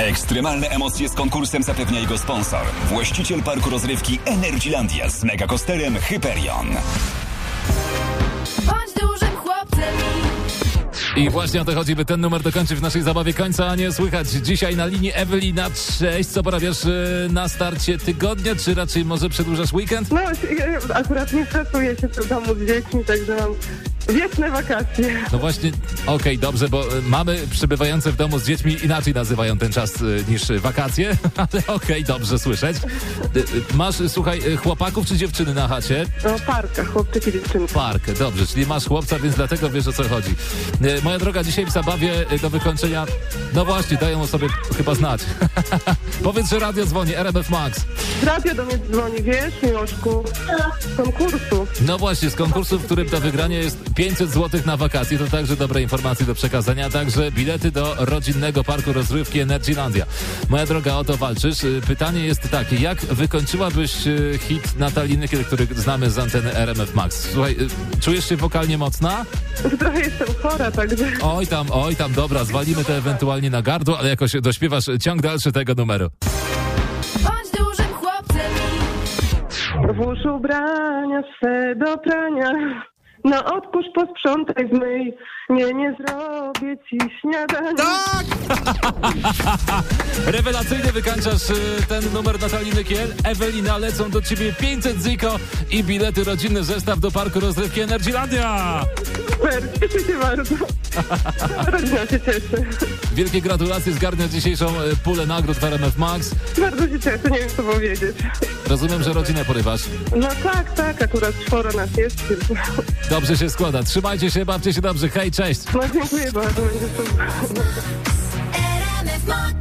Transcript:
Ekstremalne emocje z konkursem zapewnia jego sponsor. Właściciel parku rozrywki Energylandia z megakosterem Hyperion. Bądź dużym chłopcem i I właśnie o to chodzi, by ten numer dokończyć w naszej zabawie końca, a nie słychać. Dzisiaj na linii Ewelina, cześć. Co porabiasz e, na starcie tygodnia, czy raczej może przedłużasz weekend? No, akurat nie stresuję się w domu z dziećmi, także mam wieczne wakacje. No właśnie, okej, dobrze, bo e, mamy przybywające w domu z dziećmi inaczej nazywają ten czas e, niż wakacje, ale okej, dobrze słyszeć. E, Masz, słuchaj, chłopaków czy dziewczyny na chacie? No, parka, chłopczyki, dziewczynki. Park, dobrze, czyli masz chłopca, więc dlatego wiesz o co chodzi. Moja droga, dzisiaj w zabawie do wykończenia, no właśnie, dają o sobie chyba znać. Powiedz, że radio dzwoni, RMF Max. Radio do mnie dzwoni, wiesz, Miłoszku, z konkursu. No właśnie, z konkursu, w którym do wygrania jest 500 zł na wakacje, to także dobre informacje do przekazania, a także bilety do rodzinnego parku rozrywki Energylandia. Moja droga, o to walczysz. Y, Pytanie jest takie, jak wykończyłabyś y, hit Natalii Nykiel, który znamy z anteny RMF Max? Słuchaj, y, czujesz się wokalnie mocna? Trochę jestem chora, także Oj tam, oj tam, dobra, zwalimy to ewentualnie na gardło, ale jakoś dośpiewasz ciąg dalszy tego numeru. bądź dużym chłopcem włóż ubrania swe do prania. No odkurz, posprzątaj, zmyj. Nie, nie zrobię ci śniadania. Tak! Rewelacyjnie wykańczasz y, ten numer Natalii Nykiel. Ewelina, lecą do ciebie 500 ziko i bilety rodzinny zestaw do parku rozrywki Energylandia. Super, cieszę się bardzo. Rodzina się cieszy. Wielkie gratulacje, zgarnia dzisiejszą y, pulę nagród w RMF Max. Bardzo się cieszę, nie wiem co powiedzieć. Rozumiem, że rodzinę porywasz. No tak, tak, akurat czworo nas jest. Dobrze się składa. Trzymajcie się, bawcie się dobrze. Hej, cześć. No dziękuję bardzo, będzie super.